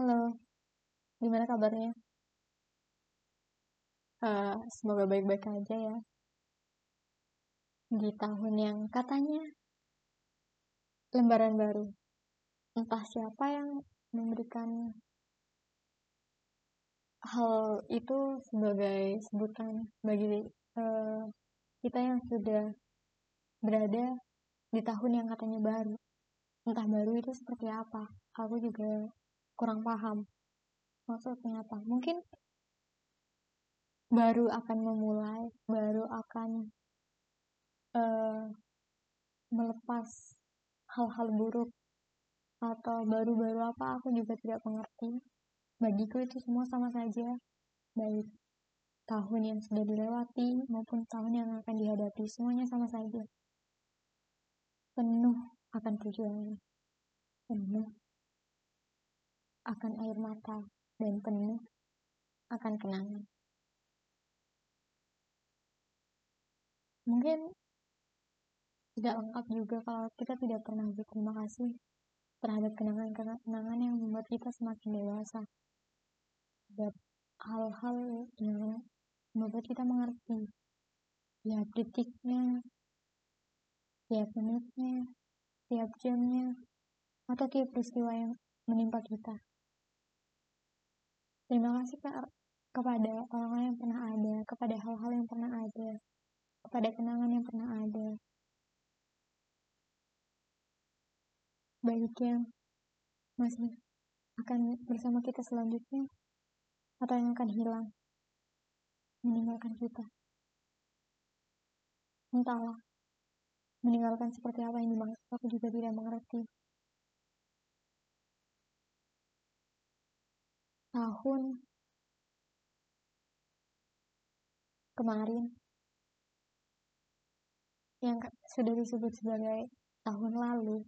Halo, gimana kabarnya? Eh, semoga baik-baik aja ya. Di tahun yang katanya lembaran baru. Entah siapa yang memberikan hal itu sebagai sebutan bagi eh, kita yang sudah berada di tahun yang katanya baru. Entah baru itu seperti apa. Aku juga kurang paham maksudnya apa. Mungkin baru akan memulai, baru akan uh, melepas hal-hal buruk atau baru-baru apa aku juga tidak mengerti. Bagiku itu semua sama saja, baik tahun yang sudah dilewati maupun tahun yang akan dihadapi, semuanya sama saja. Penuh akan perjuangan, penuh akan air mata dan penuh akan kenangan. Mungkin tidak lengkap juga kalau kita tidak pernah berterima kasih terhadap kenangan-kenangan yang membuat kita semakin dewasa. Terhadap hal-hal yang membuat kita mengerti tiap detiknya, tiap menitnya, tiap jamnya, atau tiap peristiwa yang menimpa kita. Terima kasih kepada orang-orang yang pernah ada, kepada hal-hal yang pernah ada, kepada kenangan yang pernah ada. Baik yang masih akan bersama kita selanjutnya, atau yang akan hilang, meninggalkan kita. Entahlah, meninggalkan seperti apa yang dimaksud, aku juga tidak mengerti. Tahun kemarin. Yang sudah disebut sebagai tahun lalu.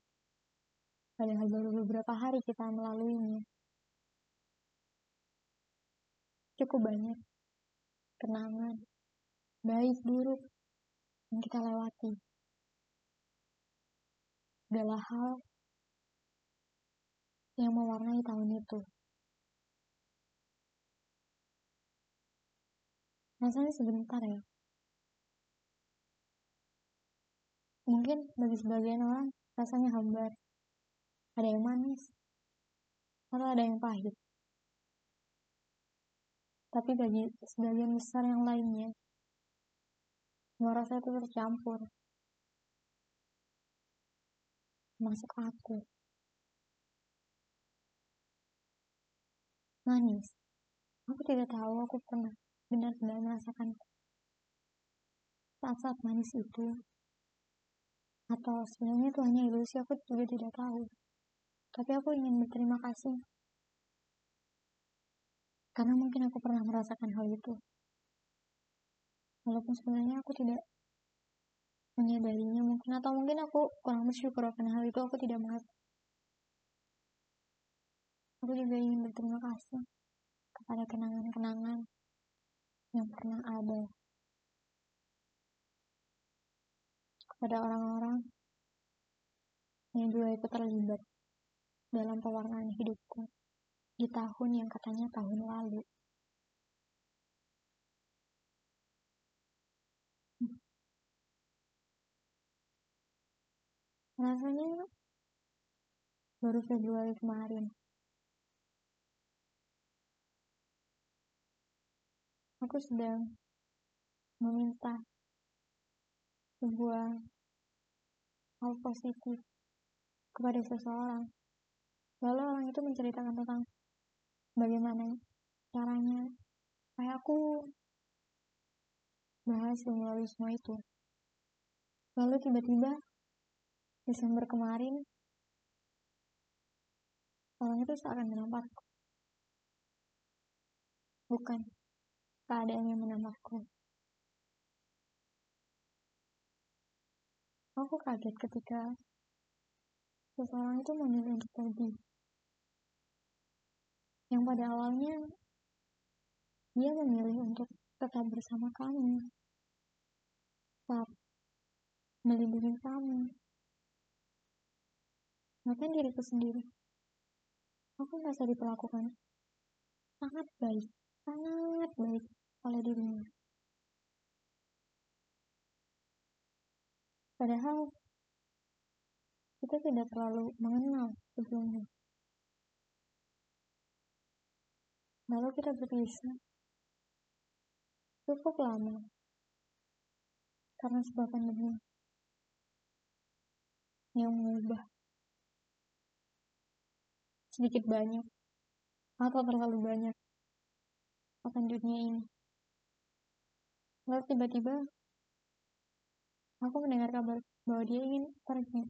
Padahal baru beberapa hari kita melaluinya. Cukup banyak kenangan baik buruk yang kita lewati. Adalah hal yang mewarnai tahun itu rasanya sebentar ya. Mungkin bagi sebagian orang rasanya hambar. Ada yang manis atau ada yang pahit. Tapi bagi sebagian besar yang lainnya semua rasa itu tercampur. Masuk aku manis. Aku tidak tahu aku pernah benar-benar merasakan saat-saat manis itu. Atau sebenarnya itu hanya ilusi aku juga tidak tahu. Tapi aku ingin berterima kasih. Karena mungkin aku pernah merasakan hal itu. Walaupun sebenarnya aku tidak menyadarinya mungkin atau mungkin aku kurang bersyukur akan hal itu aku tidak mengerti. Aku juga ingin berterima kasih kepada kenangan-kenangan yang pernah ada kepada orang-orang yang juga ikut terlibat dalam pewarnaan hidupku di tahun yang katanya tahun lalu. Rasanya baru Februari kemarin aku sedang meminta sebuah hal positif kepada seseorang. Lalu orang itu menceritakan tentang bagaimana caranya supaya aku berhasil melalui semua itu. Lalu tiba-tiba Desember kemarin orang itu seakan menampakku. Bukan, keadaan yang menambahku. Aku kaget ketika seseorang itu memilih untuk pergi. Yang pada awalnya dia memilih untuk tetap bersama kami, tetap melindungi kami. Bahkan diriku sendiri. Aku merasa diperlakukan sangat baik, sangat baik oleh dirinya. Padahal kita tidak terlalu mengenal sebelumnya. Lalu kita berpisah. Cukup lama. Karena sebab pandemi. Yang mengubah. Sedikit banyak. Atau terlalu banyak. Akan dunia ini. Lalu tiba-tiba Aku mendengar kabar bahwa dia ingin pergi.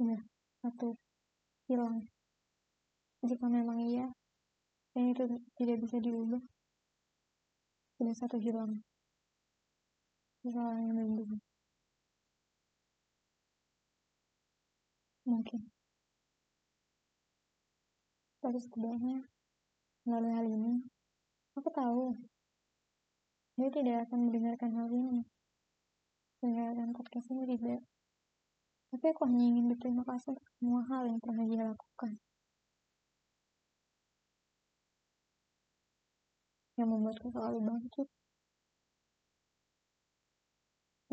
Ya, satu hilang. Jika memang iya, dan itu tidak bisa diubah, sudah satu hilang. Kesalahan yang melindungi. Mungkin. Tapi setidaknya, melalui hal ini, Aku tahu, dia tidak akan mendengarkan hal ini. Mendengarkan podcast ini tidak. Tapi aku hanya ingin berterima kasih untuk semua hal yang pernah dia lakukan. Yang membuatku selalu bangkit.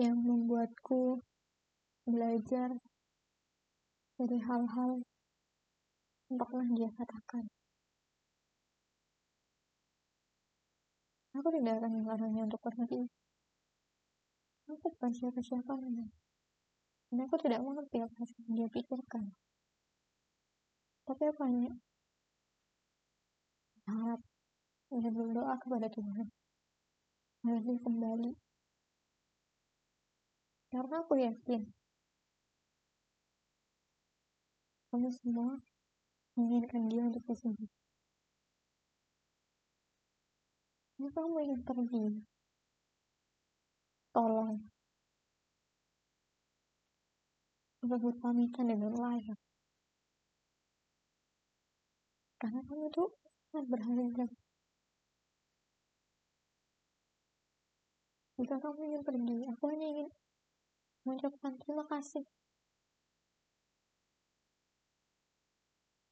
Yang membuatku belajar dari hal-hal pernah dia katakan. Aku tidak akan melarangnya untuk pergi. Aku bukan siapa-siapanya. Dan aku tidak mengerti apa yang dia pikirkan. Tapi aku hanya harap dan berdoa kepada Tuhan agar kembali. Karena aku yakin kami semua menginginkan dia untuk disembuh. Jika kamu ingin pergi, tolong untuk berpamitan dengan layak. Karena kamu itu sangat berharga. Jika kamu ingin pergi, aku hanya ingin mengucapkan terima kasih.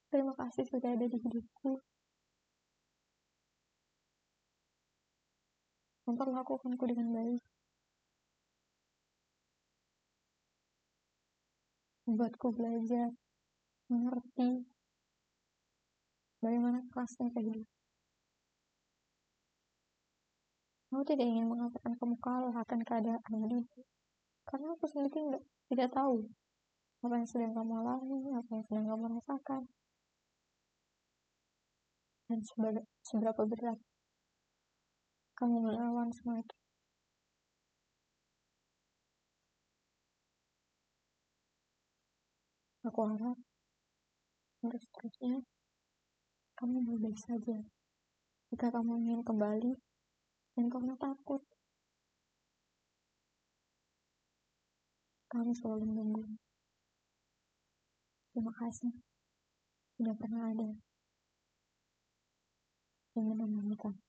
Terima kasih sudah ada di hidupku. memperlakukanku dengan baik. Membuatku belajar, mengerti bagaimana kerasnya kehidupan. Aku tidak ingin mengatakan kamu kalah akan keadaan ini, karena aku sendiri tidak, tidak tahu apa yang sedang kamu alami, apa yang sedang kamu rasakan, dan seberapa berat kamu melawan semua itu. Aku harap untuk seterusnya kamu baik saja. Jika kamu ingin kembali dan kamu takut, kami selalu menunggu. Terima kasih sudah pernah ada yang menemani kami.